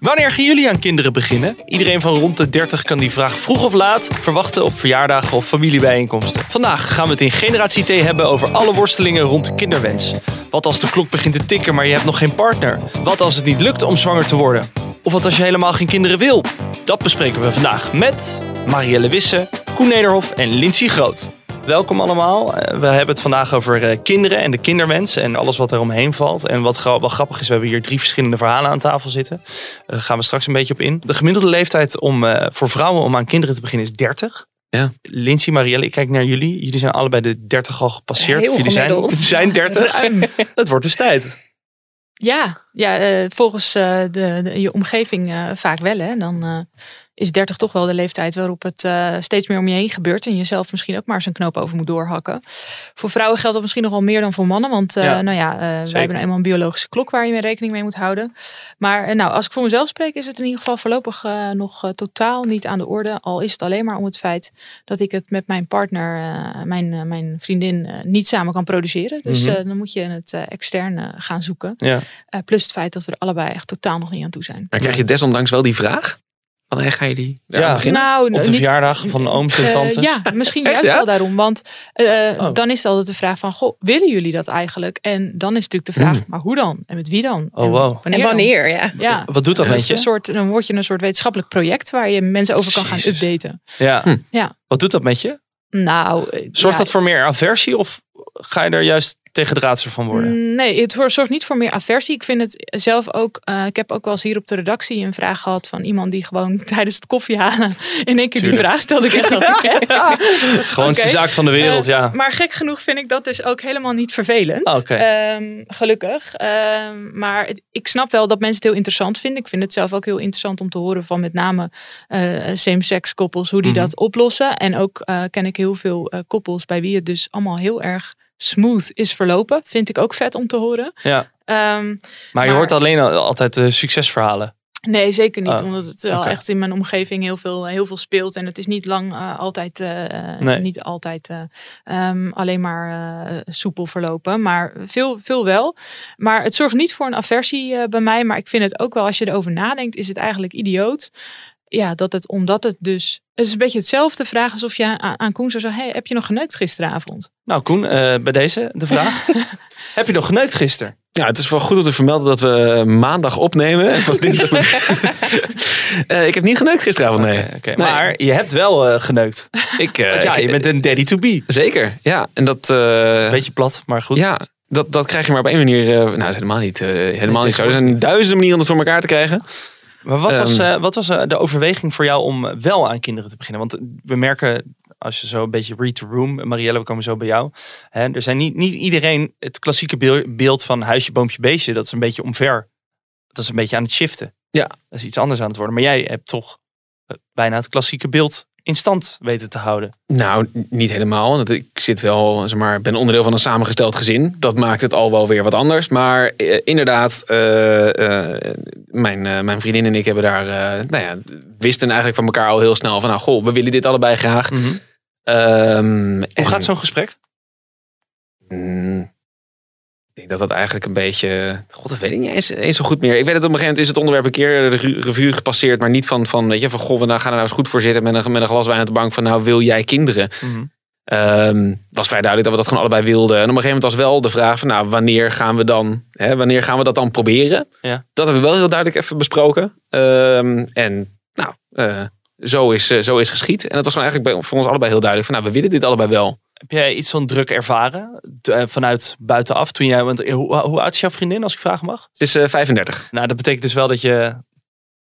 Wanneer gaan jullie aan kinderen beginnen? Iedereen van rond de 30 kan die vraag vroeg of laat verwachten op verjaardagen of familiebijeenkomsten. Vandaag gaan we het in Generatie T hebben over alle worstelingen rond de kinderwens. Wat als de klok begint te tikken, maar je hebt nog geen partner? Wat als het niet lukt om zwanger te worden? Of wat als je helemaal geen kinderen wil? Dat bespreken we vandaag met Marielle Wisse, Koen Nederhof en Lindsay Groot. Welkom allemaal. Eh, We hebben het vandaag over eh, kinderen en de kinderwens en alles wat er omheen valt. En wat wel grappig is, we hebben hier drie verschillende verhalen aan tafel zitten. Eh, Daar gaan we straks een beetje op in. De gemiddelde leeftijd om, eh, voor vrouwen om aan kinderen te beginnen is 30. Ja. Lindsay, Marielle, ik kijk naar jullie. Jullie zijn allebei de 30 al gepasseerd. Heel Of jullie zijn, zijn 30. Ruim. Het wordt dus tijd. Ja, ja eh, volgens eh, de, de- je omgeving eh, vaak wel. Hè. Dan is 30 toch wel de leeftijd waarop het steeds meer om je heen gebeurt. En je zelf misschien ook maar eens een knoop over moet doorhakken. Voor vrouwen geldt dat misschien nog wel meer dan voor mannen. Want Ja, nou ja, wij hebben nou eenmaal een biologische klok waar je mee rekening mee moet houden. Maar nou, als ik voor mezelf spreek, is het in ieder geval voorlopig nog totaal niet aan de orde. Al is het alleen maar om het feit dat ik het met mijn partner, mijn, mijn vriendin, niet samen kan produceren. Dus Mhm. dan moet je het extern gaan zoeken. Ja. Plus het feit dat we er allebei echt totaal nog niet aan toe zijn. Maar krijg je desondanks wel die vraag? Wanneer ga je die Ja. beginnen? Nou, Op de niet- verjaardag van ooms en eh, tantes. ja, misschien Echt, juist ja? wel daarom. Want eh, Oh. dan is het altijd de vraag van, goh, willen jullie dat eigenlijk? En dan is natuurlijk de vraag, Hmm. maar hoe dan? En met wie dan? Oh, En wow. Wanneer En wanneer, ja. Ja, Wat doet dat Ja, met dus je? een soort, dan word je een soort wetenschappelijk project waar je mensen over kan gaan updaten. Ja. Hm. Ja. Wat doet dat met je? Nou, eh, Zorgt ja, dat voor meer aversie of ga je er juist tegen de raadser van worden? Mm, Nee, het voor- zorgt niet voor meer aversie. Ik vind het zelf ook. eh, ik heb ook wel eens hier op de redactie een vraag gehad van iemand die gewoon tijdens het koffiehalen in één keer Tuurlijk. die vraag stelde. Ik echt oké. Gewoon de zaak van de wereld, Eh, ja. Maar gek genoeg vind ik dat dus ook helemaal niet vervelend. Ah. Ehm, gelukkig. Ehm, maar het- ik snap wel dat mensen het heel interessant vinden. Ik vind het zelf ook heel interessant om te horen van met name eh, same-sex koppels, hoe die Mhm. dat oplossen. En ook eh, ken ik heel veel eh, koppels bij wie het dus allemaal heel erg smooth is verlopen. Vind ik ook vet om te horen. ja. Ehm, Maar je Maar- hoort alleen al- altijd de succesverhalen. Nee, zeker niet. Oh, omdat het wel oké. echt in mijn omgeving heel veel, heel veel speelt. En het is niet lang eh, altijd, eh, Nee. niet altijd eh, ehm, alleen maar eh, soepel verlopen. Maar veel, veel wel. Maar het zorgt niet voor een aversie eh, bij mij. Maar ik vind het ook wel, als je erover nadenkt, is het eigenlijk idioot. Ja, dat het, omdat het dus... Het is een beetje hetzelfde vraag alsof je aan, Koen zou zeggen... Hey, heb je nog geneukt gisteravond? Nou, Koen, eh, bij deze de vraag. Heb je nog geneukt gisteren? Ja, het is wel goed om te vermelden dat we maandag opnemen. Het was dinsdag. Eh, ik heb niet geneukt gisteravond, nee. Maar je hebt wel eh, geneukt. Ik, eh, Want ja, ik- je bent een daddy to be. Zeker, ja. En dat... eh, Beetje plat, maar goed. Ja, dat, dat krijg je maar op één manier... eh, nou, is helemaal niet, eh, helemaal niet zo. Er zijn duizenden manieren om het voor elkaar te krijgen. Maar wat was, Ehm. eh, wat was eh, de overweging voor jou om eh, wel aan kinderen te beginnen? Want we merken, als je zo een beetje read the room, Marielle, we komen zo bij jou. Hè, er zijn niet, niet iedereen het klassieke beel- beeld van huisje, boompje, beestje. Dat is een beetje omver. Dat is een beetje aan het shiften. Ja. Dat is iets anders aan het worden. Maar jij hebt toch bijna het klassieke beeld in stand weten te houden. Nou, niet helemaal. Want ik zit wel, zeg maar, ben onderdeel van een samengesteld gezin. Dat maakt het al wel weer wat anders. Maar eh, inderdaad, eh, eh, mijn, mijn vriendin en ik hebben daar, nou ja, wisten eigenlijk van elkaar al heel snel van, nou, goh, we willen dit allebei graag. Ehm, Hoe en- gaat zo'n gesprek? Mm, denk dat dat eigenlijk een beetje. God, dat weet ik niet eens, eens zo goed meer. Ik weet het op een gegeven moment is het onderwerp een keer de revue gepasseerd. Maar niet van, van weet je, van goh, we gaan er nou eens goed voor zitten met een, met een glas wijn op de bank. Van nou, wil jij kinderen? Het was vrij duidelijk dat we dat gewoon allebei wilden. En op een gegeven moment was wel de vraag van nou, wanneer gaan we dan, hè, wanneer gaan we dat dan proberen? Ja. Dat hebben we wel heel duidelijk even besproken. Ehm, en nou, eh, zo, is, eh, zo is geschied. En dat was gewoon eigenlijk bij, voor ons allebei heel duidelijk van nou, we willen dit allebei wel. Heb jij iets van druk ervaren eh, vanuit buitenaf? Toen jij, want, hoe, hoe oud is jouw vriendin, als ik vragen mag? Het is eh, 35. Nou, dat betekent dus wel dat je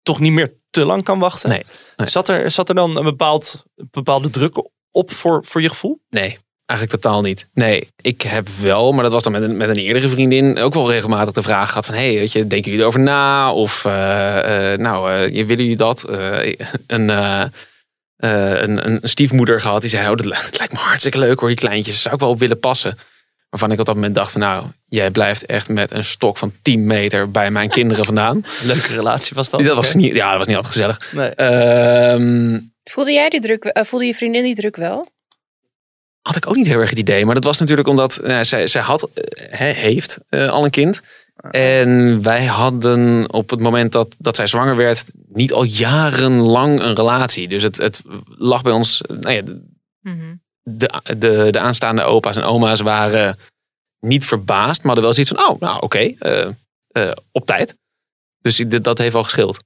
toch niet meer te lang kan wachten. Nee, nee. Zat, er, zat er dan een bepaald, bepaalde druk op voor, voor je gevoel? Nee. Eigenlijk totaal niet. Nee, ik heb wel, maar dat was dan met een, met een eerdere vriendin, ook wel regelmatig de vraag gehad van, hé, hey, weet je, denken jullie erover na? Of, eh, nou, eh, willen jullie dat? Een, eh, een, een stiefmoeder gehad die zei, oh, dat lijkt me hartstikke leuk hoor, die kleintjes, zou ik wel op willen passen. Waarvan ik op dat moment dacht van, nou, jij blijft echt met een stok van 10 meter bij mijn kinderen vandaan. Leuke relatie was dat. Dat was niet, ja, dat was niet altijd gezellig. Nee. Ehm, Voelde jij die druk, eh, voelde je vriendin die druk wel? had ik ook niet heel erg het idee. Maar dat was natuurlijk omdat eh, zij, zij had, he- heeft eh, al een kind. En wij hadden op het moment dat, dat zij zwanger werd, niet al jarenlang een relatie. Dus het, het lag bij ons. eh, Nou ja, Mhm. de, de, de aanstaande opa's en oma's waren niet verbaasd, maar hadden wel zoiets van: oh, nou oké, eh, eh, op tijd. Dus dat heeft al geschild.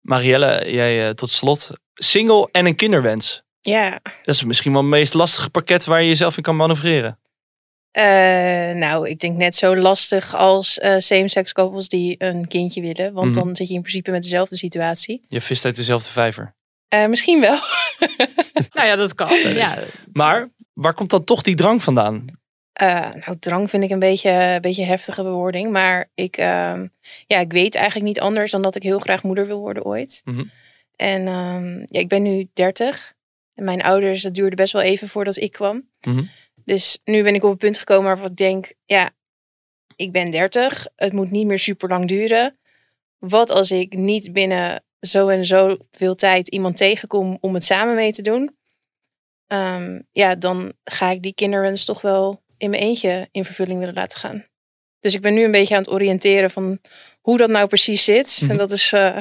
Marielle, jij eh, tot slot. Single en een kinderwens. Ja. Dat is misschien wel het meest lastige pakket waar je jezelf in kan manoeuvreren. Eh, nou, ik denk net zo lastig als eh same-sex couples die een kindje willen. Want Mhm. dan zit je in principe met dezelfde situatie. Je vist uit dezelfde vijver. Eh, misschien wel. Nou ja, dat kan. Ja, Maar waar komt dan toch die drang vandaan? Eh, nou, drang vind ik een beetje, een beetje heftige bewoording. Maar ik, ehm, ja, ik weet eigenlijk niet anders dan dat ik heel graag moeder wil worden ooit. Mhm. En ehm, ja, ik ben nu 30. En mijn ouders, dat duurde best wel even voordat ik kwam. Mhm. Dus nu ben ik op het punt gekomen waarvan ik denk, ja, ik ben 30. Het moet niet meer super lang duren. Wat als ik niet binnen zo en zo veel tijd iemand tegenkom om het samen mee te doen? Ehm, ja, dan ga ik die kinderwens toch wel in mijn eentje in vervulling willen laten gaan. Dus ik ben nu een beetje aan het oriënteren van hoe dat nou precies zit. Mhm. En dat is eh,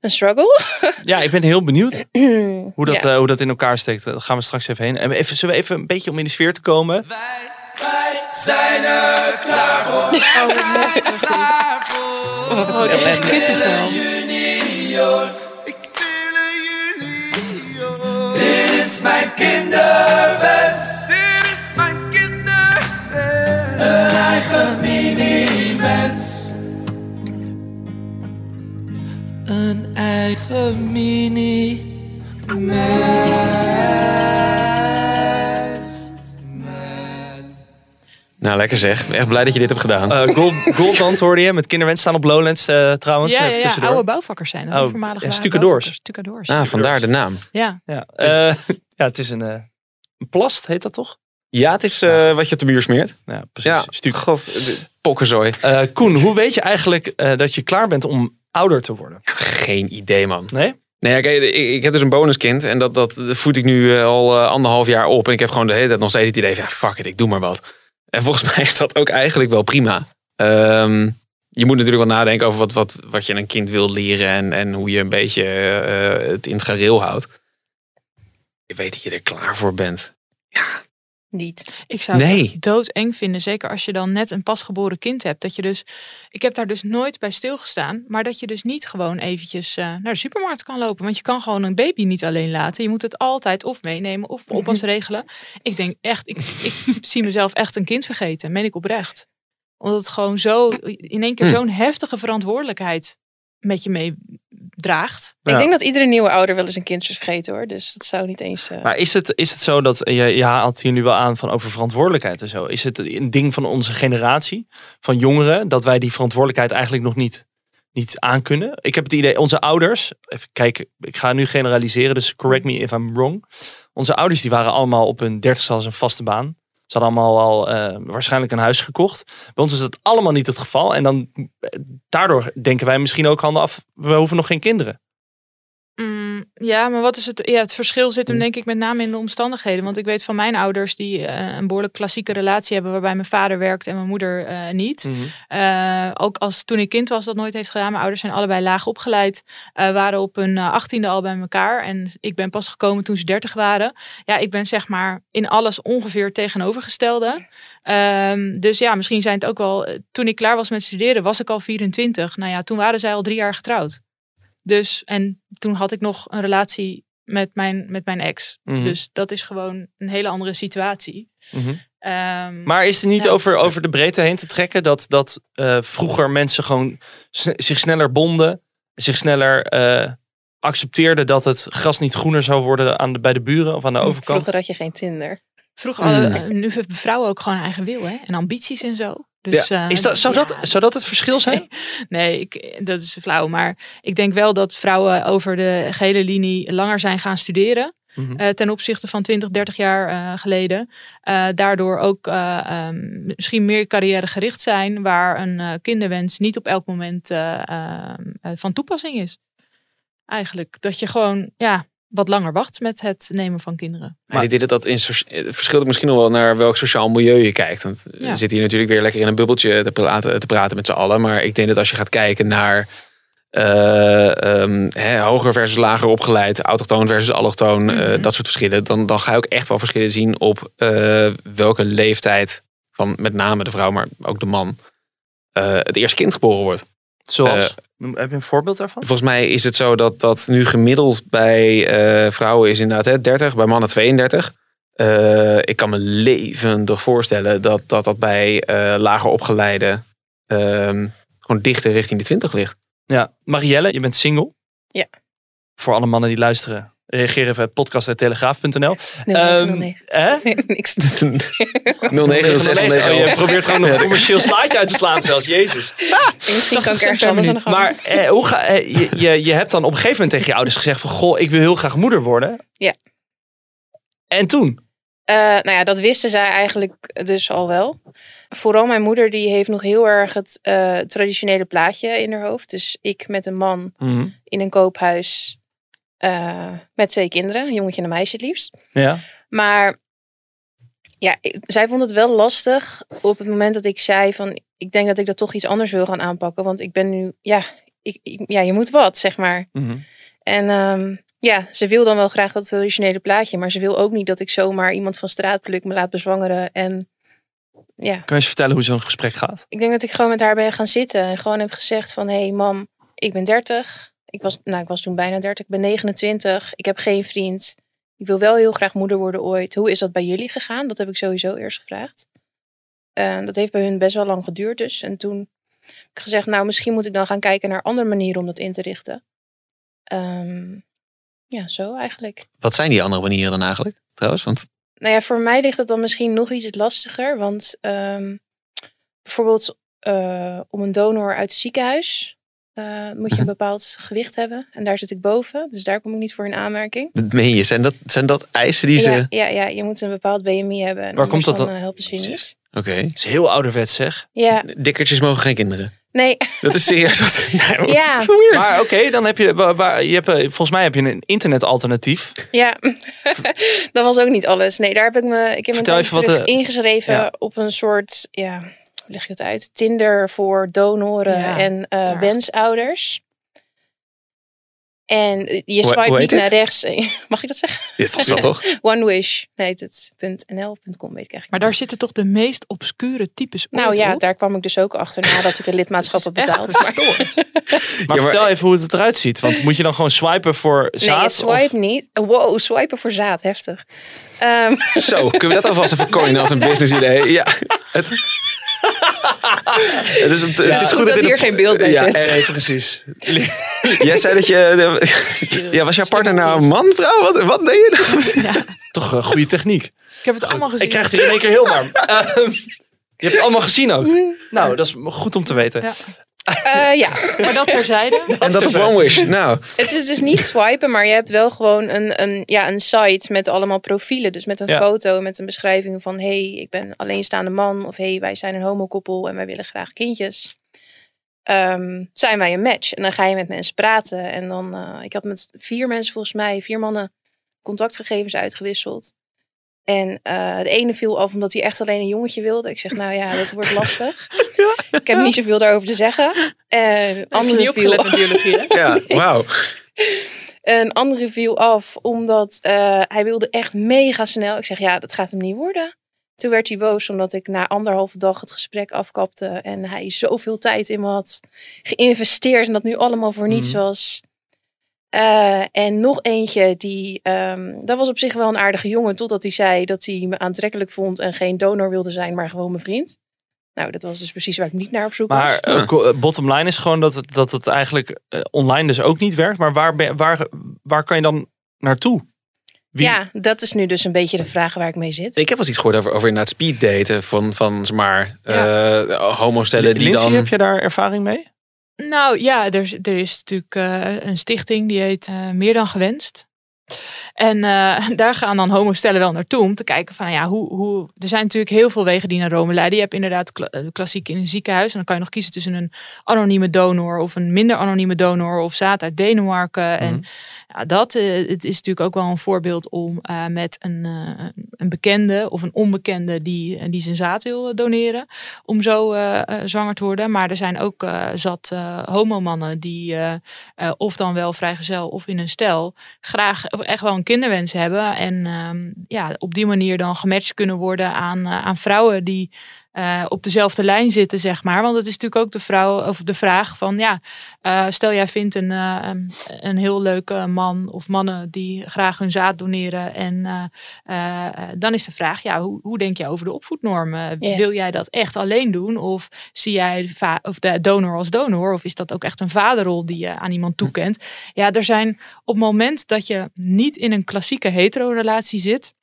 een struggle. Ja, ik ben heel benieuwd hoe dat, Ja. eh, hoe dat in elkaar steekt. Daar gaan we straks even heen. En even, zullen we even een beetje om in de sfeer te komen? Oh, ik heb echt kippenvel. Dit eigen mini-mens. Nou, lekker zeg. Echt blij dat je dit hebt gedaan. Eh Gold, Goldband hoorde je met kinderwens staan op Lowlands eh, trouwens. Ja, ja, oude bouwvakkers zijn. Oh, voormalige ja, stucadoors. ah, vandaar de naam. Ja. Ja, eh, ja het is een, eh, een plast, heet dat toch? Ja, het is eh, wat je op de muur smeert. Ja, precies. Ja, Stuk. God, de pokkenzooi. Eh, Koen, hoe weet je eigenlijk eh, dat je klaar bent om ouder te worden? Geen idee, man. Nee? Nee, kijk, ik, ik heb dus een bonuskind en dat, dat voed ik nu eh, al eh, anderhalf jaar op. En ik heb gewoon de hele tijd nog steeds het idee van, ja, fuck it, ik doe maar wat. En volgens mij is dat ook eigenlijk wel prima. Ehm, je moet natuurlijk wel nadenken over wat, wat, wat je een kind wil leren en, en hoe je een beetje eh, het in het gareel houdt. Je weet dat je er klaar voor bent. Niet. Ik zou Nee. het doodeng vinden, zeker als je dan net een pasgeboren kind hebt. Dat je dus, ik heb daar dus nooit bij stilgestaan, maar dat je dus niet gewoon eventjes eh, naar de supermarkt kan lopen. Want je kan gewoon een baby niet alleen laten. Je moet het altijd of meenemen of oppas regelen. Ik denk echt, ik, ik zie mezelf echt een kind vergeten, meen ik oprecht. Omdat het gewoon zo, in één keer Hm. zo'n heftige verantwoordelijkheid met je meedraagt. Ja. Ik denk dat iedere nieuwe ouder wel eens een kind is vergeten hoor. Dus dat zou niet eens... eh, Maar is het, is het zo dat, je, je haalt hier nu wel aan van over verantwoordelijkheid en zo. Is het een ding van onze generatie, van jongeren, dat wij die verantwoordelijkheid eigenlijk nog niet, niet aankunnen? Ik heb het idee, onze ouders, even kijken, ik ga nu generaliseren, dus correct me if I'm wrong. Onze ouders die waren allemaal op hun dertigste als een vaste baan. Ze hadden allemaal al eh, waarschijnlijk een huis gekocht. Bij ons is dat allemaal niet het geval. En dan, eh, daardoor denken wij misschien ook handen af, we hoeven nog geen kinderen. Ja, maar wat is het? Ja, het verschil zit hem denk ik met name in de omstandigheden. Want ik weet van mijn ouders die eh, een behoorlijk klassieke relatie hebben, waarbij mijn vader werkt en mijn moeder eh, niet. Eh, ook als toen ik kind was dat nooit heeft gedaan. Mijn ouders zijn allebei laag opgeleid. waren op hun achttiende al bij elkaar. En ik ben pas gekomen toen ze dertig waren. Ja, ik ben zeg maar in alles ongeveer tegenovergestelde. Ehm, dus ja, misschien zijn het ook wel... Toen ik klaar was met studeren was ik al 24. Nou ja, toen waren zij al drie jaar getrouwd. Dus, en toen had ik nog een relatie met mijn, met mijn ex. Mhm. Dus dat is gewoon een hele andere situatie. Mhm. Ehm, Maar is het niet Ja. over, over de breedte heen te trekken dat, dat eh, vroeger mensen gewoon zich sneller bonden, zich sneller eh, accepteerden dat het gras niet groener zou worden aan de, bij de buren of aan de overkant? Vroeger had je geen Tinder. Vroeger, hadden- nu hebben vrouwen ook gewoon eigen wil hè? en ambities en zo. Dus, eh, Is dat, zou, ja, dat, zou dat het verschil zijn? Nee, ik, dat is flauw. Maar ik denk wel dat vrouwen over de gele linie langer zijn gaan studeren. Mhm. eh, ten opzichte van 20, 30 jaar eh, geleden. Daardoor ook eh, ehm, misschien meer carrièregericht zijn. Waar een kinderwens niet op elk moment eh, ehm, eh, van toepassing is. Eigenlijk. Dat je gewoon ja, wat langer wacht met het nemen van kinderen. Maar ik denk dat in, het verschilt misschien nog wel naar welk sociaal milieu je kijkt. Want we Ja. zitten hier natuurlijk weer lekker in een bubbeltje te praten, te praten met z'n allen. Maar ik denk dat als je gaat kijken naar eh, ehm, hè, hoger versus lager opgeleid, autochtoon versus allochtoon, eh, Mhm. dat soort verschillen. Dan, dan ga je ook echt wel verschillen zien op eh, welke leeftijd van met name de vrouw, maar ook de man, eh, het eerste kind geboren wordt. Zoals? Noem- heb je een voorbeeld daarvan? Volgens mij is het zo dat dat nu gemiddeld bij eh, vrouwen is inderdaad hè, 30, bij mannen 32. Eh, ik kan me levendig voorstellen dat dat, dat bij eh, lager opgeleide ehm, gewoon dichter richting de 20 ligt. Ja. Marielle, je bent single. Ja. Voor alle mannen die luisteren. Reageer even op podcast.telegraaf.nl. Nee, Ehm, nee, nee, Hè? nee. Niks. 0906 Oh, je probeert gewoon nog een commercieel slaatje uit te slaan zelfs. Jezus. Misschien kan ik ergens per anders aan minuut. de gang. Maar eh, hoe ga, eh, je, je, je hebt dan op een gegeven moment tegen je ouders gezegd van... Goh, ik wil heel graag moeder worden. Ja. En toen? Eh, nou ja, dat wisten zij eigenlijk dus al wel. Vooral mijn moeder, die heeft nog heel erg het eh, traditionele plaatje in haar hoofd. Dus ik met een man in een koophuis eh, met twee kinderen. Een jongetje en een meisje het liefst. Ja. Maar ja, zij vond het wel lastig op het moment dat ik zei van... Ik denk dat ik dat toch iets anders wil gaan aanpakken. Want ik ben nu, ja, ik, ik- ja je moet wat, zeg maar. Mhm. En ehm, ja, ze wil dan wel graag dat traditionele plaatje. Maar ze wil ook niet dat ik zomaar iemand van straat pluk, me laat bezwangeren. En ja, Kan je eens vertellen hoe zo'n gesprek gaat? ik denk dat ik gewoon met haar ben gaan zitten. En gewoon heb gezegd van, hé hey, mam, ik ben 30. Ik was, nou, ik was toen bijna 30. Ik ben 29. Ik heb geen vriend. Ik wil wel heel graag moeder worden ooit. Hoe is dat bij jullie gegaan? Dat heb ik sowieso eerst gevraagd. En dat heeft bij hun best wel lang geduurd dus. En toen heb ik gezegd, nou, misschien moet ik dan gaan kijken naar andere manieren om dat in te richten. Ehm, ja, zo eigenlijk. Wat zijn die andere manieren dan eigenlijk? Trouwens, want Nou ja, voor mij ligt het dan misschien nog iets lastiger. Want ehm, bijvoorbeeld eh, om een donor uit het ziekenhuis eh, moet je een bepaald gewicht hebben. En daar zit ik boven. Dus daar kom ik niet voor in aanmerking. dat meen je, zijn dat, zijn dat eisen die ze... Ja, ja, ja, je moet een bepaald BMI hebben. En Waar komt dat dan? eh, helpen ze je niet. Oké. Dat is heel ouderwets zeg. Ja, Dikkertjes mogen geen kinderen. nee, Dat is serieus wat... Nee, wat ja, weird. Maar oké, dan heb je, je hebt, eh, volgens mij heb je een internetalternatief. ja. dat was ook niet alles. Nee, daar heb ik me, ik heb me even wat terug de- ingeschreven Ja. op een soort, ja, hoe leg je het uit? Tinder voor donoren Ja, en eh, daar. wensouders. En eh, je swipe niet naar rechts. Mag je dat zeggen? Ja, vast wel toch? One Wish heet het. .nl of .com weet ik eigenlijk Maar daar zitten toch de meest obscure types Nou ooit ja, op? daar kwam ik dus ook achter nadat ik een lidmaatschap heb Het is echt betaald. Maar, Ja, vertel even hoe het eruit ziet. Want moet je dan gewoon swipen voor zaad? nee, of- swipe niet. Wow, swipen voor zaad, heftig. Ehm, Zo, kunnen we dat alvast even coinen als een business idee? Ja. Het, het is, het, is goed, goed dat hier een- geen beeld bij ja, zit. eh, Nee, precies. Jij zei dat je... Ja, was jouw partner nou een man, vrouw? Wat, wat deed je nou? Toch een goede techniek. Ik heb het allemaal gezien. Ik krijg het er in één keer heel warm. Ehm, je hebt het allemaal gezien ook. Nou, dat is goed om te weten. Ja. eh, ja, Maar dat terzijde. En dat op One Wish. Nou, het is dus niet swipen, maar je hebt wel gewoon een, een, ja, een site met allemaal profielen. Dus met een Ja. foto, met een beschrijving van... hey, ik ben alleenstaande man. Of hey, wij zijn een homokoppel en wij willen graag kindjes. Ehm, zijn wij een match? En dan ga je met mensen praten. En dan, eh, ik had met vier mensen volgens mij, vier mannen, contactgegevens uitgewisseld. En eh, de ene viel af omdat hij echt alleen een jongetje wilde. Ik zeg, nou ja, dat wordt lastig. Ik heb niet zoveel daarover te zeggen. En Andere andere niet viel, met biologie, hè? ja, wauw. een andere viel af omdat eh, hij wilde echt mega snel. Ik zeg, ja, dat gaat hem niet worden. Toen werd hij boos omdat ik na anderhalve dag het gesprek afkapte. En hij zoveel tijd in me had geïnvesteerd. En dat nu allemaal voor niets Mhm. was. Eh, en nog eentje, die, ehm, dat was op zich wel een aardige jongen. Totdat hij zei dat hij me aantrekkelijk vond en geen donor wilde zijn, maar gewoon mijn vriend. Nou, dat was dus precies waar ik niet naar op zoek was. Maar eh, eh, bottom line is gewoon dat het, dat het eigenlijk online dus ook niet werkt. Maar waar, ben- waar, waar kan je dan naartoe? Wie- Ja, dat is nu dus een beetje de vraag waar ik mee zit. Ik heb wel eens iets gehoord over, over inderdaad speeddaten van, van zeg maar, eh homostellen die Lindsay, dan... heb je daar ervaring mee? Nou ja, er, er is natuurlijk eh, een stichting die heet eh, Meer dan Gewenst. En eh, daar gaan dan homostellen wel naartoe om te kijken van ja, hoe, hoe. Er zijn natuurlijk heel veel wegen die naar Rome leiden. Je hebt inderdaad kla- klassiek in een ziekenhuis. En dan kan je nog kiezen tussen een anonieme donor of een minder anonieme donor of zaad uit Denemarken. En Mhm. Ja, dat eh, het is natuurlijk ook wel een voorbeeld om eh, met een, eh, een bekende of een onbekende die, die zijn zaad wil doneren. Om zo zwanger te worden. Maar er zijn ook zat homomannen die of dan wel vrijgezel of in een stel graag echt wel een kinderwens hebben. En ehm, ja, op die manier dan gematcht kunnen worden aan, aan vrouwen die eh, op dezelfde lijn zitten, zeg maar. Want het is natuurlijk ook de, vrouw, of de vraag van, ja, eh, stel jij vindt een, eh, een- een heel leuke man of mannen die graag hun zaad doneren. En dan is de vraag, ja, hoe, hoe denk je over de opvoednormen? Wil jij dat echt alleen doen? Of zie jij of de donor als donor? Of is dat ook echt een vaderrol die je aan iemand toekent? Ja, er zijn op het moment dat je niet in een klassieke hetero-relatie zit.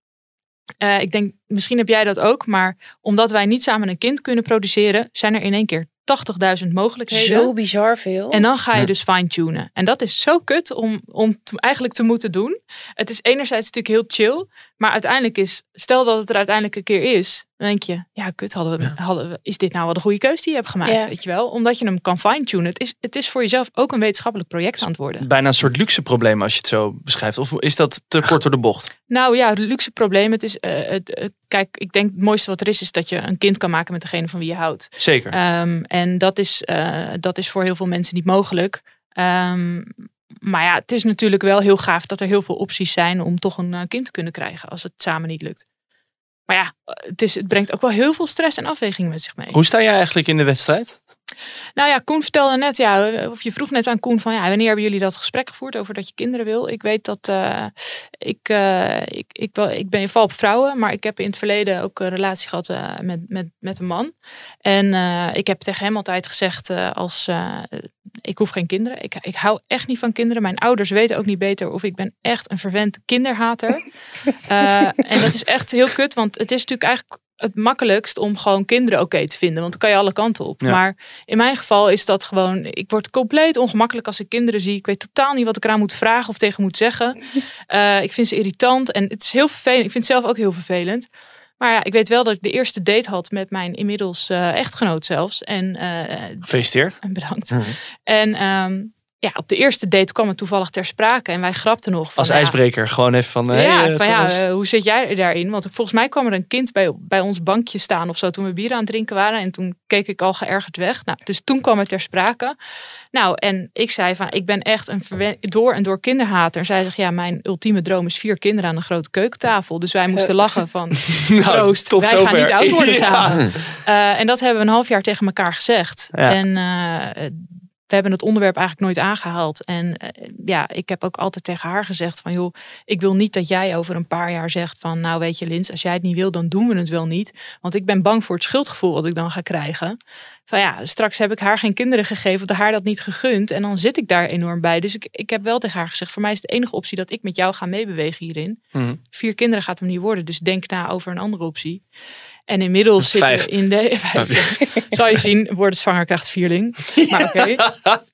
Eh, ik denk, misschien heb jij dat ook, maar omdat wij niet samen een kind kunnen produceren, zijn er in één keer 80.000 mogelijkheden. Zo bizar veel. En dan ga je Ja. dus fine-tunen. En dat is zo kut om, om te- eigenlijk te moeten doen. Het is enerzijds natuurlijk heel chill. Maar uiteindelijk is, stel dat het er uiteindelijk een keer is. Dan denk je, ja kut, hadden we, hadden we, is dit nou wel de goede keuze die je hebt gemaakt? Ja. Weet je wel? Omdat je hem kan fine-tunen. Het is, het is voor jezelf ook een wetenschappelijk project aan het worden. Bijna een soort luxe probleem als je het zo beschrijft. Of is dat te kort door de bocht? Nou ja, het luxe probleem. Het is, eh, het, het- kijk, ik denk het mooiste wat er is, is dat je een kind kan maken met degene van wie je houdt. Zeker. Ehm, en dat is, eh, dat is voor heel veel mensen niet mogelijk. Ehm, maar ja, het is natuurlijk wel heel gaaf dat er heel veel opties zijn om toch een eh, kind te kunnen krijgen als het samen niet lukt. Maar ja, het, is, het brengt ook wel heel veel stress en afweging met zich mee. Hoe sta jij eigenlijk in de wedstrijd? Nou ja, Koen vertelde net, ja, of je vroeg net aan Koen van ja, wanneer hebben jullie dat gesprek gevoerd over dat je kinderen wil? Ik weet dat eh, ik, eh, ik, ik, wel, ik ben val op vrouwen, maar ik heb in het verleden ook een relatie gehad eh, met, met, met een man. En ik heb tegen hem altijd gezegd als ik hoef geen kinderen. Ik, ik hou echt niet van kinderen. Mijn ouders weten ook niet beter of ik ben echt een verwend kinderhater. En dat is echt heel kut, want het is natuurlijk eigenlijk het makkelijkst om gewoon kinderen oké te vinden. Want dan kan je alle kanten op. Ja. Maar in mijn geval is dat gewoon... Ik word compleet ongemakkelijk als ik kinderen zie. Ik weet totaal niet wat ik eraan moet vragen of tegen moet zeggen. Eh, ik vind ze irritant en het is heel vervelend. Ik vind het zelf ook heel vervelend. Maar ja, ik weet wel dat ik de eerste date had met mijn inmiddels eh, echtgenoot zelfs. En eh, Gefeliciteerd. bedankt. Mhm. En ehm, ja, op de eerste date kwam het toevallig ter sprake. En wij grapten nog van... Als ja, ijsbreker. Gewoon even van... hey, ja, eh, van ja, eh, hoe zit jij daarin? Want volgens mij kwam er een kind bij, bij ons bankje staan of zo toen we bier aan het drinken waren. En toen keek ik al geërgerd weg. Nou, dus toen kwam het ter sprake. Nou, en ik zei van, ik ben echt een verwen- door en door kinderhater. En zij zegt, ja, mijn ultieme droom is vier kinderen aan een grote keukentafel. Dus wij moesten lachen van, Nou, proost, tot wij zover. gaan niet oud worden Ja. samen. Eh, en dat hebben we een half jaar tegen elkaar gezegd. Ja. En eh, we hebben het onderwerp eigenlijk nooit aangehaald. En eh, ja, ik heb ook altijd tegen haar gezegd van joh, ik wil niet dat jij over een paar jaar zegt van nou weet je Lins, als jij het niet wil, dan doen we het wel niet. Want ik ben bang voor het schuldgevoel wat ik dan ga krijgen. Van ja, straks heb ik haar geen kinderen gegeven of haar dat niet gegund. En dan zit ik daar enorm bij. Dus ik, ik heb wel tegen haar gezegd, voor mij is de enige optie dat ik met jou ga meebewegen hierin. Mhm. Vier kinderen gaat hem niet worden, dus denk na over een andere optie. En inmiddels zitten we in de... Vijf. Zal je zien, wordt zwanger, krijgt vierling. Maar oké.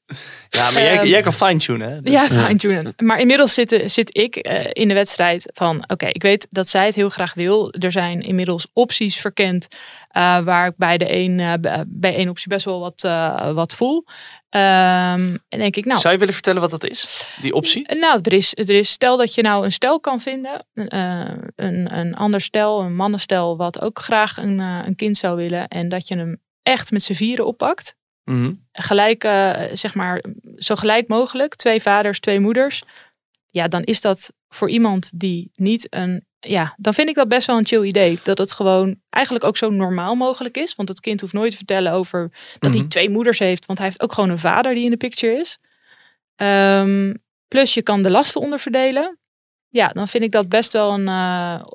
Ja, maar jij, Ehm, jij kan fine-tunen. Hè? Dus- Ja, fine-tunen. Maar inmiddels zit, zit ik eh, in de wedstrijd van... Oké, ik weet dat zij het heel graag wil. Er zijn inmiddels opties verkend... eh, waar ik bij de een, eh, bij- één optie best wel wat, eh, wat voel. Ehm, en denk ik, nou... Zou je willen vertellen wat dat is? Die optie? Nou, er is, er is, stel dat je nou een stel kan vinden, een, eh, een, een ander stel, een mannenstel, wat ook graag een, eh, een kind zou willen, en dat je hem echt met z'n vieren oppakt. Mhm. Gelijk, eh, zeg maar, zo gelijk mogelijk, twee vaders, twee moeders. Ja, dan is dat voor iemand die niet een. Ja, dan vind ik dat best wel een chill idee. Dat het gewoon eigenlijk ook zo normaal mogelijk is. Want het kind hoeft nooit te vertellen over dat hij Mhm. twee moeders heeft. Want hij heeft ook gewoon een vader die in de picture is. Ehm, plus je kan de lasten onderverdelen. Ja, dan vind ik dat best wel een, eh,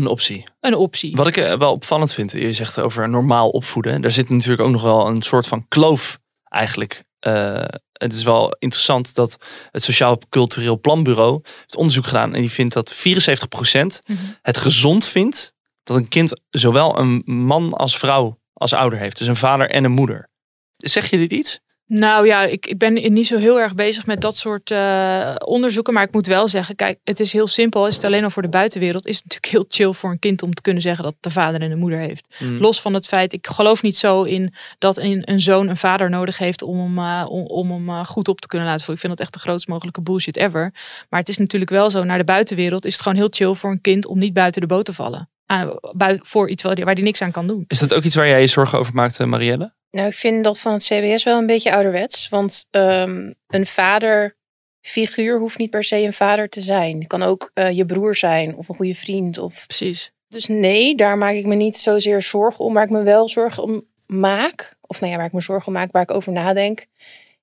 Een optie. een optie. Wat ik eh, wel opvallend vind, je zegt over normaal opvoeden. Daar zit natuurlijk ook nog wel een soort van kloof eigenlijk eh, het is wel interessant dat het Sociaal Cultureel Planbureau heeft onderzoek gedaan. En die vindt dat 74% Mhm. het gezond vindt dat een kind zowel een man als vrouw als ouder heeft. Dus een vader en een moeder. Zeg je dit iets? Nou ja, ik, ik ben niet zo heel erg bezig met dat soort eh, onderzoeken. Maar ik moet wel zeggen, kijk, het is heel simpel. Is het alleen al voor de buitenwereld, is het natuurlijk heel chill voor een kind om te kunnen zeggen dat het de vader en de moeder heeft. Los van het feit, ik geloof niet zo in dat een, een zoon een vader nodig heeft om hem, eh, om, om hem eh, goed op te kunnen laten voelen. Ik vind dat echt de grootst mogelijke bullshit ever. Maar het is natuurlijk wel zo, naar de buitenwereld is het gewoon heel chill voor een kind om niet buiten de boot te vallen. Aan, voor iets waar die niks aan kan doen. Is dat ook iets waar jij je zorgen over maakt, Marielle? Nou, ik vind dat van het CBS wel een beetje ouderwets. Want ehm, een vaderfiguur hoeft niet per se een vader te zijn. Het kan ook eh, je broer zijn of een goede vriend. Of... Precies. Dus nee, daar maak ik me niet zozeer zorgen om. Waar ik me wel zorgen om maak, of nou ja, waar ik me zorgen om maak, waar ik over nadenk,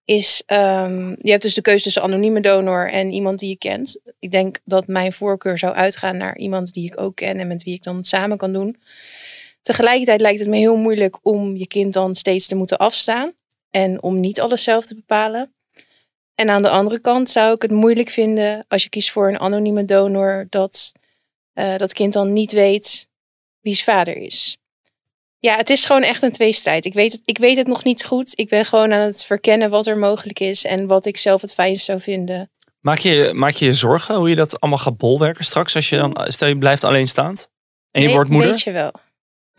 is ehm, je hebt dus de keuze tussen anonieme donor en iemand die je kent. Ik denk dat mijn voorkeur zou uitgaan naar iemand die ik ook ken en met wie ik dan samen kan doen. Tegelijkertijd lijkt het me heel moeilijk om je kind dan steeds te moeten afstaan en om niet alles zelf te bepalen. En aan de andere kant zou ik het moeilijk vinden als je kiest voor een anonieme donor dat eh, dat kind dan niet weet wie's vader is. Ja, het is gewoon echt een tweestrijd. Ik weet, het, ik weet het nog niet goed. Ik ben gewoon aan het verkennen wat er mogelijk is en wat ik zelf het fijnst zou vinden. Maak je, maak je je zorgen hoe je dat allemaal gaat bolwerken straks als je dan, stel je blijft alleenstaand? En je Nee, wordt moeder? Weet je wel.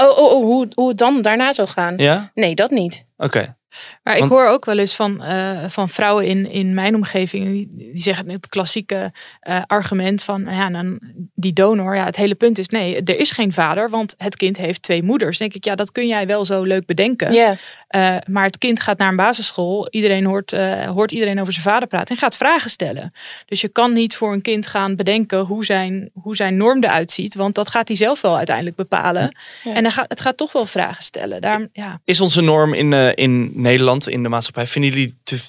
Oh, oh, oh hoe, hoe het dan daarna zou gaan? Ja? Nee, dat niet. Oké. Maar ik Want- hoor ook wel eens van, eh, van vrouwen in, in mijn omgeving, die, die zeggen het klassieke eh, argument van, nou ja, dan, die donor, ja, het hele punt is, nee, er is geen vader, want het kind heeft twee moeders. Dan denk ik, ja, dat kun jij wel zo leuk bedenken. Eh, maar het kind gaat naar een basisschool, iedereen hoort, eh, hoort iedereen over zijn vader praten en gaat vragen stellen. Dus je kan niet voor een kind gaan bedenken hoe zijn, hoe zijn norm eruit ziet, want dat gaat hij zelf wel uiteindelijk bepalen. Ja. En gaat, het gaat toch wel vragen stellen. Daarom, ja. Is onze norm in, eh, in Nederland, in de maatschappij, vinden jullie te,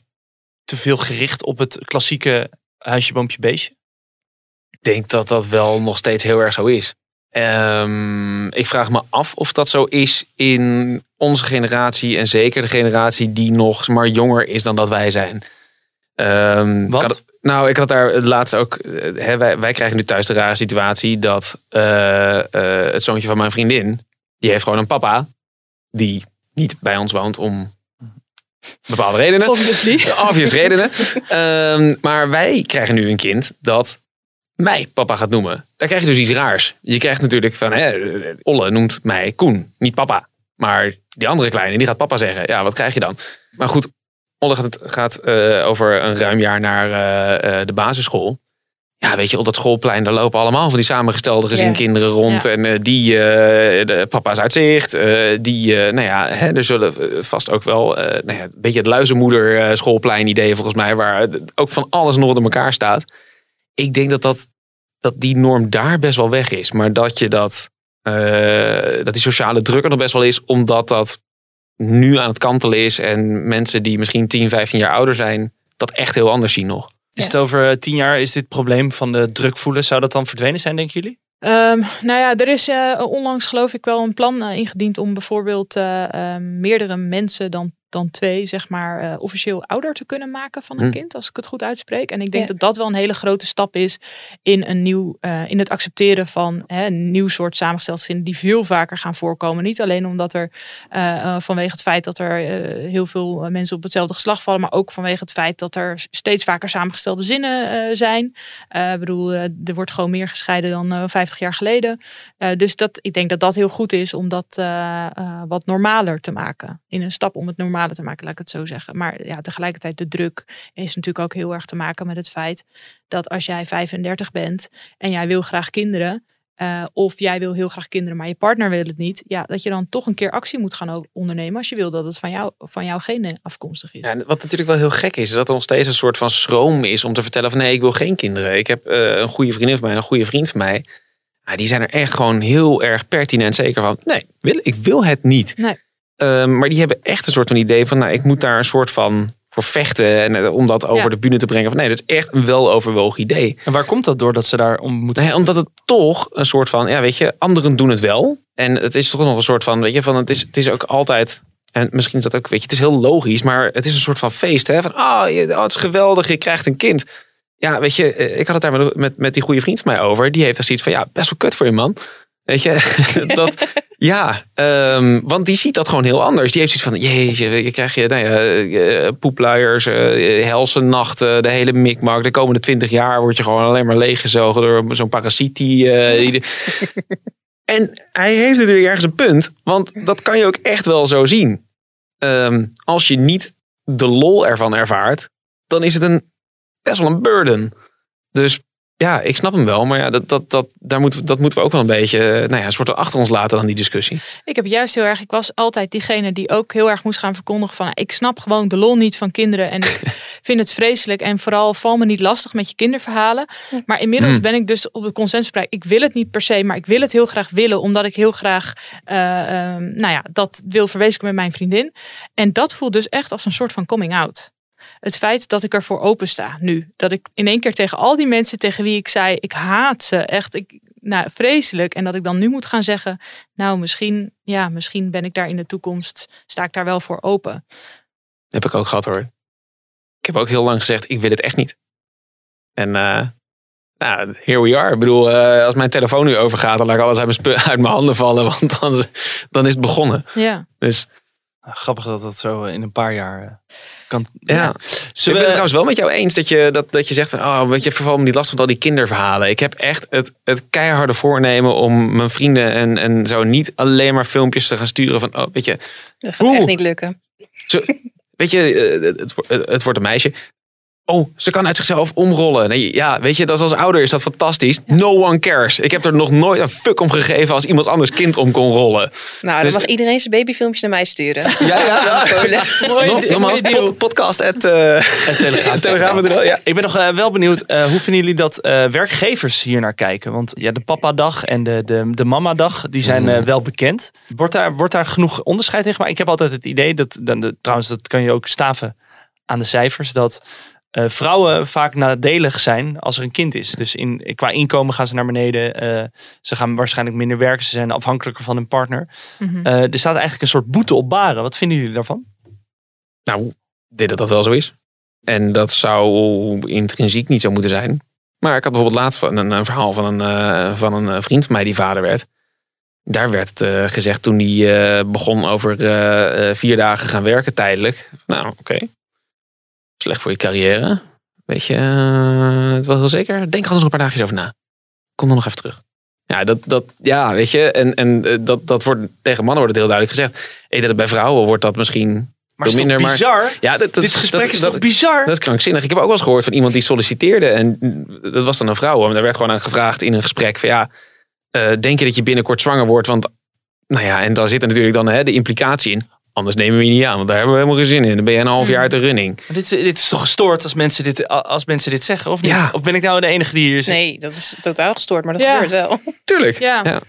te veel gericht op het klassieke huisje, boompje, beestje? Ik denk dat dat wel nog steeds heel erg zo is. Ehm, ik vraag me af of dat zo is in onze generatie en zeker de generatie die nog maar jonger is dan dat wij zijn. Ehm, ik had- nou, ik had daar het laatst ook. eh, Hè, wij, wij krijgen nu thuis de rare situatie dat eh, eh, het zoontje van mijn vriendin, die heeft gewoon een papa die niet bij ons woont om bepaalde redenen. Obviously. Obvious redenen. Ehm, maar wij krijgen nu een kind dat mij papa gaat noemen. Daar krijg je dus iets raars. Je krijgt natuurlijk van, hè, Olle noemt mij Koen, niet papa. Maar die andere kleine, die gaat papa zeggen. Ja, wat krijg je dan? Maar goed, Olle gaat, het, gaat eh, over een ruim jaar naar eh, eh, de basisschool. Ja, weet je, op dat schoolplein, daar lopen allemaal van die samengestelde gezinkinderen rond. Ja. En eh, die, eh, de papa's uitzicht. eh die, nou ja, hè, er zullen vast ook wel, nou ja, een beetje het luizenmoeder schoolplein idee volgens mij. Waar ook van alles nog door elkaar staat. Ik denk dat, dat, dat die norm daar best wel weg is. Maar dat je dat, dat die sociale druk er nog best wel is. Omdat dat nu aan het kantelen is. En mensen die misschien 10, 15 jaar ouder zijn, dat echt heel anders zien nog. Is Ja. het over eh, tien jaar, is dit probleem van de druk voelen, zou dat dan verdwenen zijn, denken jullie? Ehm, nou ja, er is eh, onlangs geloof ik wel een plan eh, ingediend om bijvoorbeeld eh, ehm, meerdere mensen dan, dan twee, zeg maar, eh, officieel ouder te kunnen maken van een Hm. kind, als ik het goed uitspreek. En ik denk Ja. dat dat wel een hele grote stap is in een nieuw, eh, in het accepteren van hè, een nieuw soort samengesteld gezinnen die veel vaker gaan voorkomen. Niet alleen omdat er eh, vanwege het feit dat er heel veel mensen op hetzelfde geslacht vallen, maar ook vanwege het feit dat er steeds vaker samengestelde zinnen eh, zijn. Eh, ik bedoel, er wordt gewoon meer gescheiden dan eh 50 jaar geleden. Eh, dus dat, ik denk dat dat heel goed is om dat eh, eh, wat normaler te maken. In een stap om het te maken, laat ik het zo zeggen. Maar ja, tegelijkertijd de druk is natuurlijk ook heel erg te maken met het feit dat als jij 35 bent en jij wil graag kinderen. eh, of jij wil heel graag kinderen, maar je partner wil het niet. Ja, dat je dan toch een keer actie moet gaan ondernemen. Als je wil dat het van, jou, van jouw genen afkomstig is. Ja, wat natuurlijk wel heel gek is, is dat er nog steeds een soort van schroom is om te vertellen van nee, ik wil geen kinderen. Ik heb eh, een goede vriendin van mij, een goede vriend van mij. Ja, die zijn er echt gewoon heel erg pertinent zeker van. Nee, wil, ik wil het niet. Nee. Ehm, maar die hebben echt een soort van idee van nou, ik moet daar een soort van voor vechten en eh, om dat over Ja. de bühne te brengen. Van nee, dat is echt een weloverwogen idee. En waar komt dat door dat ze daar om moeten... Nee, omdat het toch een soort van, ja, weet je, anderen doen het wel. En het is toch nog een soort van, weet je, van het is, het is ook altijd En misschien is dat ook, weet je, het is heel logisch, maar het is een soort van feest. Hè? Van, oh, je, oh, het is geweldig, je krijgt een kind. Ja, weet je, eh, ik had het daar met, met, met die goede vriend van mij over. Die heeft er zoiets van, ja, best wel kut voor je man. Weet je, dat, ja, ehm, want die ziet dat gewoon heel anders. Die heeft zoiets van, jeetje, je krijgt je, nou ja, eh, poepluiers, eh, helse nachten, de hele mikmak. De komende twintig jaar word je gewoon alleen maar leeggezogen door zo'n parasiet die... eh, die en hij heeft natuurlijk ergens een punt, want dat kan je ook echt wel zo zien. Ehm, als je niet de lol ervan ervaart, dan is het een, best wel een burden. Dus ja, ik snap hem wel. Maar ja, dat, dat, dat, daar moeten, we- dat moeten we ook wel een beetje nou ja, een soort achter ons laten dan die discussie. Ik heb juist heel erg, ik was altijd diegene die ook heel erg moest gaan verkondigen van ik snap gewoon de lol niet van kinderen en ik vind het vreselijk en vooral val me niet lastig met je kinderverhalen. Maar inmiddels Hmm. ben ik dus op de consensus bereikt. Ik wil het niet per se, maar ik wil het heel graag willen omdat ik heel graag eh, ehm, nou ja, dat wil verwezenlijken met mijn vriendin. En dat voelt dus echt als een soort van coming out. Het feit dat ik ervoor open sta nu. Dat ik in één keer tegen al die mensen tegen wie ik zei, ik haat ze echt. Ik, nou, vreselijk. En dat ik dan nu moet gaan zeggen, nou misschien, ja, misschien ben ik daar in de toekomst, sta ik daar wel voor open. heb ik ook gehad hoor. Ik heb ook heel lang gezegd, ik wil het echt niet. En eh nou, here we are. Ik bedoel, eh, als mijn telefoon nu overgaat, dan laat ik alles uit mijn, uit mijn handen vallen. Want dan, dan is het begonnen. Ja. Dus Grappig dat dat zo in een paar jaar eh, kan. ja. Ik Zullen ben het we, trouwens wel met jou eens dat je, dat, dat je zegt van, oh, weet je, verval me niet last van al die kinderverhalen. Ik heb echt het, het keiharde voornemen om mijn vrienden en, en zo niet alleen maar filmpjes te gaan sturen van, oh, weet je, Dat gaat Oeh. echt niet lukken. zo, weet je, eh, het, het, wordt- het wordt een meisje. Oh, ze kan uit zichzelf omrollen. Nee, ja, weet je, dat is als ouder is dat fantastisch. No one cares. Ik heb er nog nooit een fuck om gegeven als iemand anders kind om kon rollen. Nou, dan Dus- mag iedereen zijn babyfilmpjes naar mij sturen. Ja, ja, ja. Nog- Nogmaals, pod- podcast at, eh, telegraaf.nl, ja. ik ben nog eh, wel benieuwd, eh, hoe vinden jullie dat eh, werkgevers hier naar kijken? Want ja, de papadag en de, de, de mamadag, die zijn eh, wel bekend. Wordt daar, wordt daar genoeg onderscheid in gemaakt? Ik heb altijd het idee, dat, dan, de, trouwens dat kan je ook staven aan de cijfers, dat eh, vrouwen vaak nadelig zijn als er een kind is. Dus in, qua inkomen gaan ze naar beneden. eh, ze gaan waarschijnlijk minder werken. Ze zijn afhankelijker van hun partner. Mhm. Eh, er staat eigenlijk een soort boete op baren. Wat vinden jullie daarvan? Nou, ik denk dat dat wel zo is. En dat zou intrinsiek niet zo moeten zijn. Maar ik had bijvoorbeeld laatst een, een verhaal van een, eh, van een vriend van mij die vader werd. Daar werd gezegd toen hij eh, begon over eh, eh, vier dagen gaan werken tijdelijk. Nou, oké. Slecht voor je carrière. Weet je, eh, het was wel zeker. Denk er nog een paar dagjes over na. Kom dan nog even terug. Ja, dat, dat, ja weet je. En, en eh, dat, dat wordt tegen mannen wordt het heel duidelijk gezegd. Ik denk dat bij vrouwen wordt dat misschien Maar is minder, maar- bizar? ja, dat, dat, Dit gesprek dat, is toch bizar? dat is krankzinnig. Ik heb ook wel eens gehoord van iemand die solliciteerde. En dat was dan een vrouw. En daar werd gewoon aan gevraagd in een gesprek van ja, eh, denk je dat je binnenkort zwanger wordt? Want nou ja, en daar zit er natuurlijk dan hè, de implicatie in. Anders nemen we je niet aan, want daar hebben we helemaal geen zin in. Dan ben je een half jaar uit de running. Maar Dit, dit is toch gestoord als mensen dit, als mensen dit zeggen, of niet? Ja. Of ben ik nou de enige die hier zit? Nee, dat is totaal gestoord, maar dat Ja. gebeurt wel. Tuurlijk. Ja. Ja.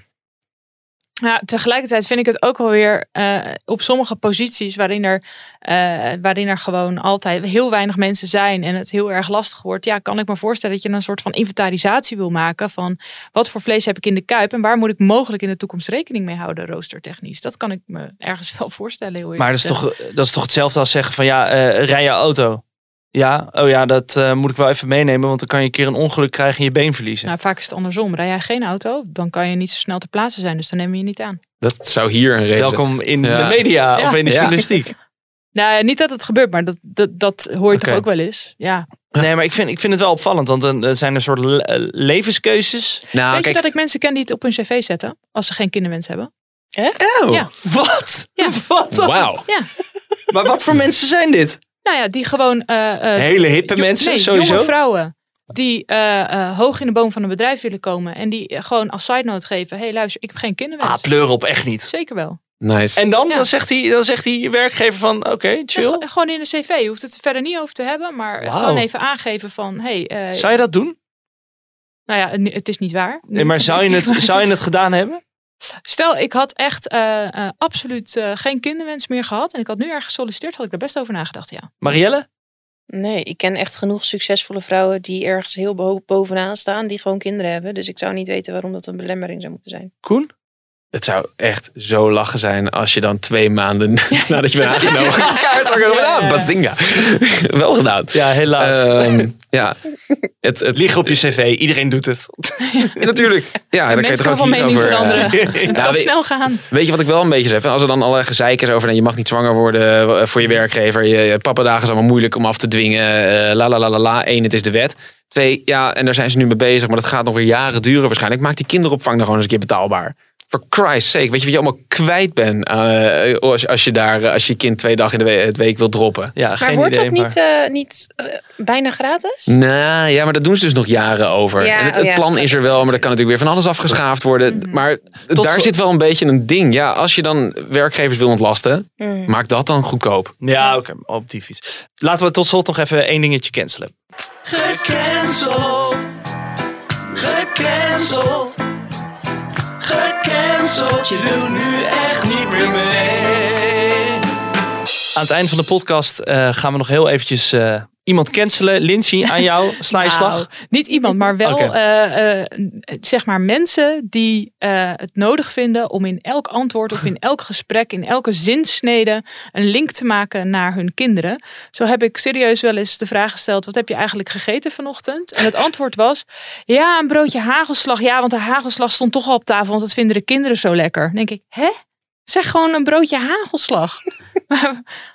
Ja, tegelijkertijd vind ik het ook wel weer eh, op sommige posities waarin er, eh, waarin er gewoon altijd heel weinig mensen zijn en het heel erg lastig wordt. Ja, kan ik me voorstellen dat je een soort van inventarisatie wil maken van wat voor vlees heb ik in de kuip en waar moet ik mogelijk in de toekomst rekening mee houden roostertechnisch. Dat kan ik me ergens wel voorstellen. Heel Maar dat is, toch, dat is toch hetzelfde als zeggen van ja, eh, rij je auto. Ja, oh ja, dat eh, moet ik wel even meenemen, want dan kan je een keer een ongeluk krijgen en je been verliezen. Nou, vaak is het andersom. Rij jij geen auto, dan kan je niet zo snel te plaatsen zijn. Dus dan neem je je niet aan. Dat zou hier een reden zijn. Welkom in Ja. de media Ja. of in de Ja. journalistiek. Nou, niet dat het gebeurt, maar dat, dat, dat hoor je toch ook wel eens. Ja. Nee, maar ik vind, ik vind het wel opvallend, want dan eh, zijn er soort le- eh, levenskeuzes. Nou, Weet kijk, je dat ik mensen ken die het op hun cv zetten als ze geen kinderwens hebben? oh, Ja. Wat? Ja. Wat dan? wauw. Maar wat voor mensen zijn dit? Nou ja, die gewoon. eh, eh, Hele hippe jo- mensen, nee, sowieso. Jonge vrouwen die eh, eh, hoog in de boom van een bedrijf willen komen. En die gewoon als side note geven: hé, hey, luister, ik heb geen kinderwens. Ah, pleur op, echt niet. Zeker wel. Nice. En dan, Ja. dan, zegt hij, dan zegt die werkgever van, oké, chill. gewoon- gewoon in de cv. Je hoeft het er verder niet over te hebben, maar gewoon even aangeven van: hé, hey, eh, Zou je dat doen? nou ja, het- het is niet waar. Nee, maar zou je, het, zou je het gedaan hebben? Stel, ik had echt eh, eh, absoluut eh, geen kinderwens meer gehad. En ik had nu ergens gesolliciteerd, had ik er best over nagedacht, ja. Marielle? Nee, ik ken echt genoeg succesvolle vrouwen die ergens heel bo- bovenaan staan, die gewoon kinderen hebben. Dus ik zou niet weten waarom dat een belemmering zou moeten zijn. Koen? Het zou echt zo lachen zijn als je dan twee maanden nadat je bent aangenomen kaart. Ja, ja, ja. Bazinga. Wel gedaan. Ja, helaas. Ehm, ja, het, het Liggen op je cv, iedereen doet het. Ja, natuurlijk. Ja, daar kan je Mensen toch ook van mening over, eh, veranderen. Het Ja, kan weet- snel gaan. Weet je wat ik wel een beetje zeg? Als er dan allerlei gezeik is over nou, je mag niet zwanger worden eh, voor je werkgever. Je, je pappadagen is allemaal moeilijk om af te dwingen. eh, la la la la la. Eén, het is de wet. Twee, ja, en daar zijn ze nu mee bezig. Maar dat gaat nog weer jaren duren waarschijnlijk. Maak die kinderopvang dan gewoon eens een keer betaalbaar. For Christ's sake. Weet je wat je allemaal kwijt bent eh, als, als je daar eh, als je kind twee dagen in de we- het week wil droppen? Ja, Maar geen wordt idee. dat niet, eh, niet eh, bijna gratis? Nou ja, maar dat doen ze dus nog jaren over. Ja, en het, oh het plan is er wel, maar er kan natuurlijk weer van alles afgeschaafd worden. Maar Tot daar zo- zit wel een beetje een ding. Ja, als je dan werkgevers wil ontlasten, Mm. maak dat dan goedkoop. Ja, oké, op die fiets. Laten we tot slot nog even één dingetje cancelen. Gecanceld. Gecanceld. Gecanceld. Je doet nu echt niet meer mee. Aan het einde van de podcast eh, gaan we nog heel eventjes eh, iemand cancelen. Lindsay, aan jou. Sla je slag. Nou, niet iemand, maar wel eh, eh, zeg maar mensen die eh, het nodig vinden om in elk antwoord of in elk gesprek, in elke zinsnede een link te maken naar hun kinderen. Zo heb ik serieus wel eens de vraag gesteld: wat heb je eigenlijk gegeten vanochtend? En het antwoord was: ja, een broodje hagelslag. Ja, want de hagelslag stond toch al op tafel, want dat vinden de kinderen zo lekker. Dan denk ik, hè? Zeg gewoon een broodje hagelslag.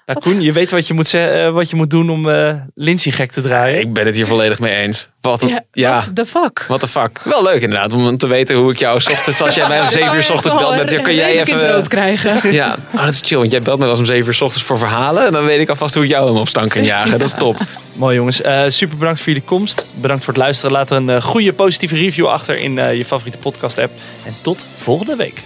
Ja, Koen, je weet wat je moet, eh, wat je moet doen om eh Lindsay gek te draaien. Ik ben het hier volledig mee eens. Wat een, Ja, ja, what the fuck? what the fuck. Wel leuk inderdaad, om te weten hoe ik jou 's ochtends, als jij mij om 7 uur 's ochtends belt, met, kun jij het rood even... krijgen. Ja, oh, dat is chill, want jij belt me wel eens om 7 uur 's ochtends voor verhalen. En dan weet ik alvast hoe ik jou hem op stand kan jagen. Dat is top. Mooi jongens. Eh, super bedankt voor jullie komst. Bedankt voor het luisteren. Laat er een eh, goede positieve review achter in eh, je favoriete podcast app. En tot volgende week.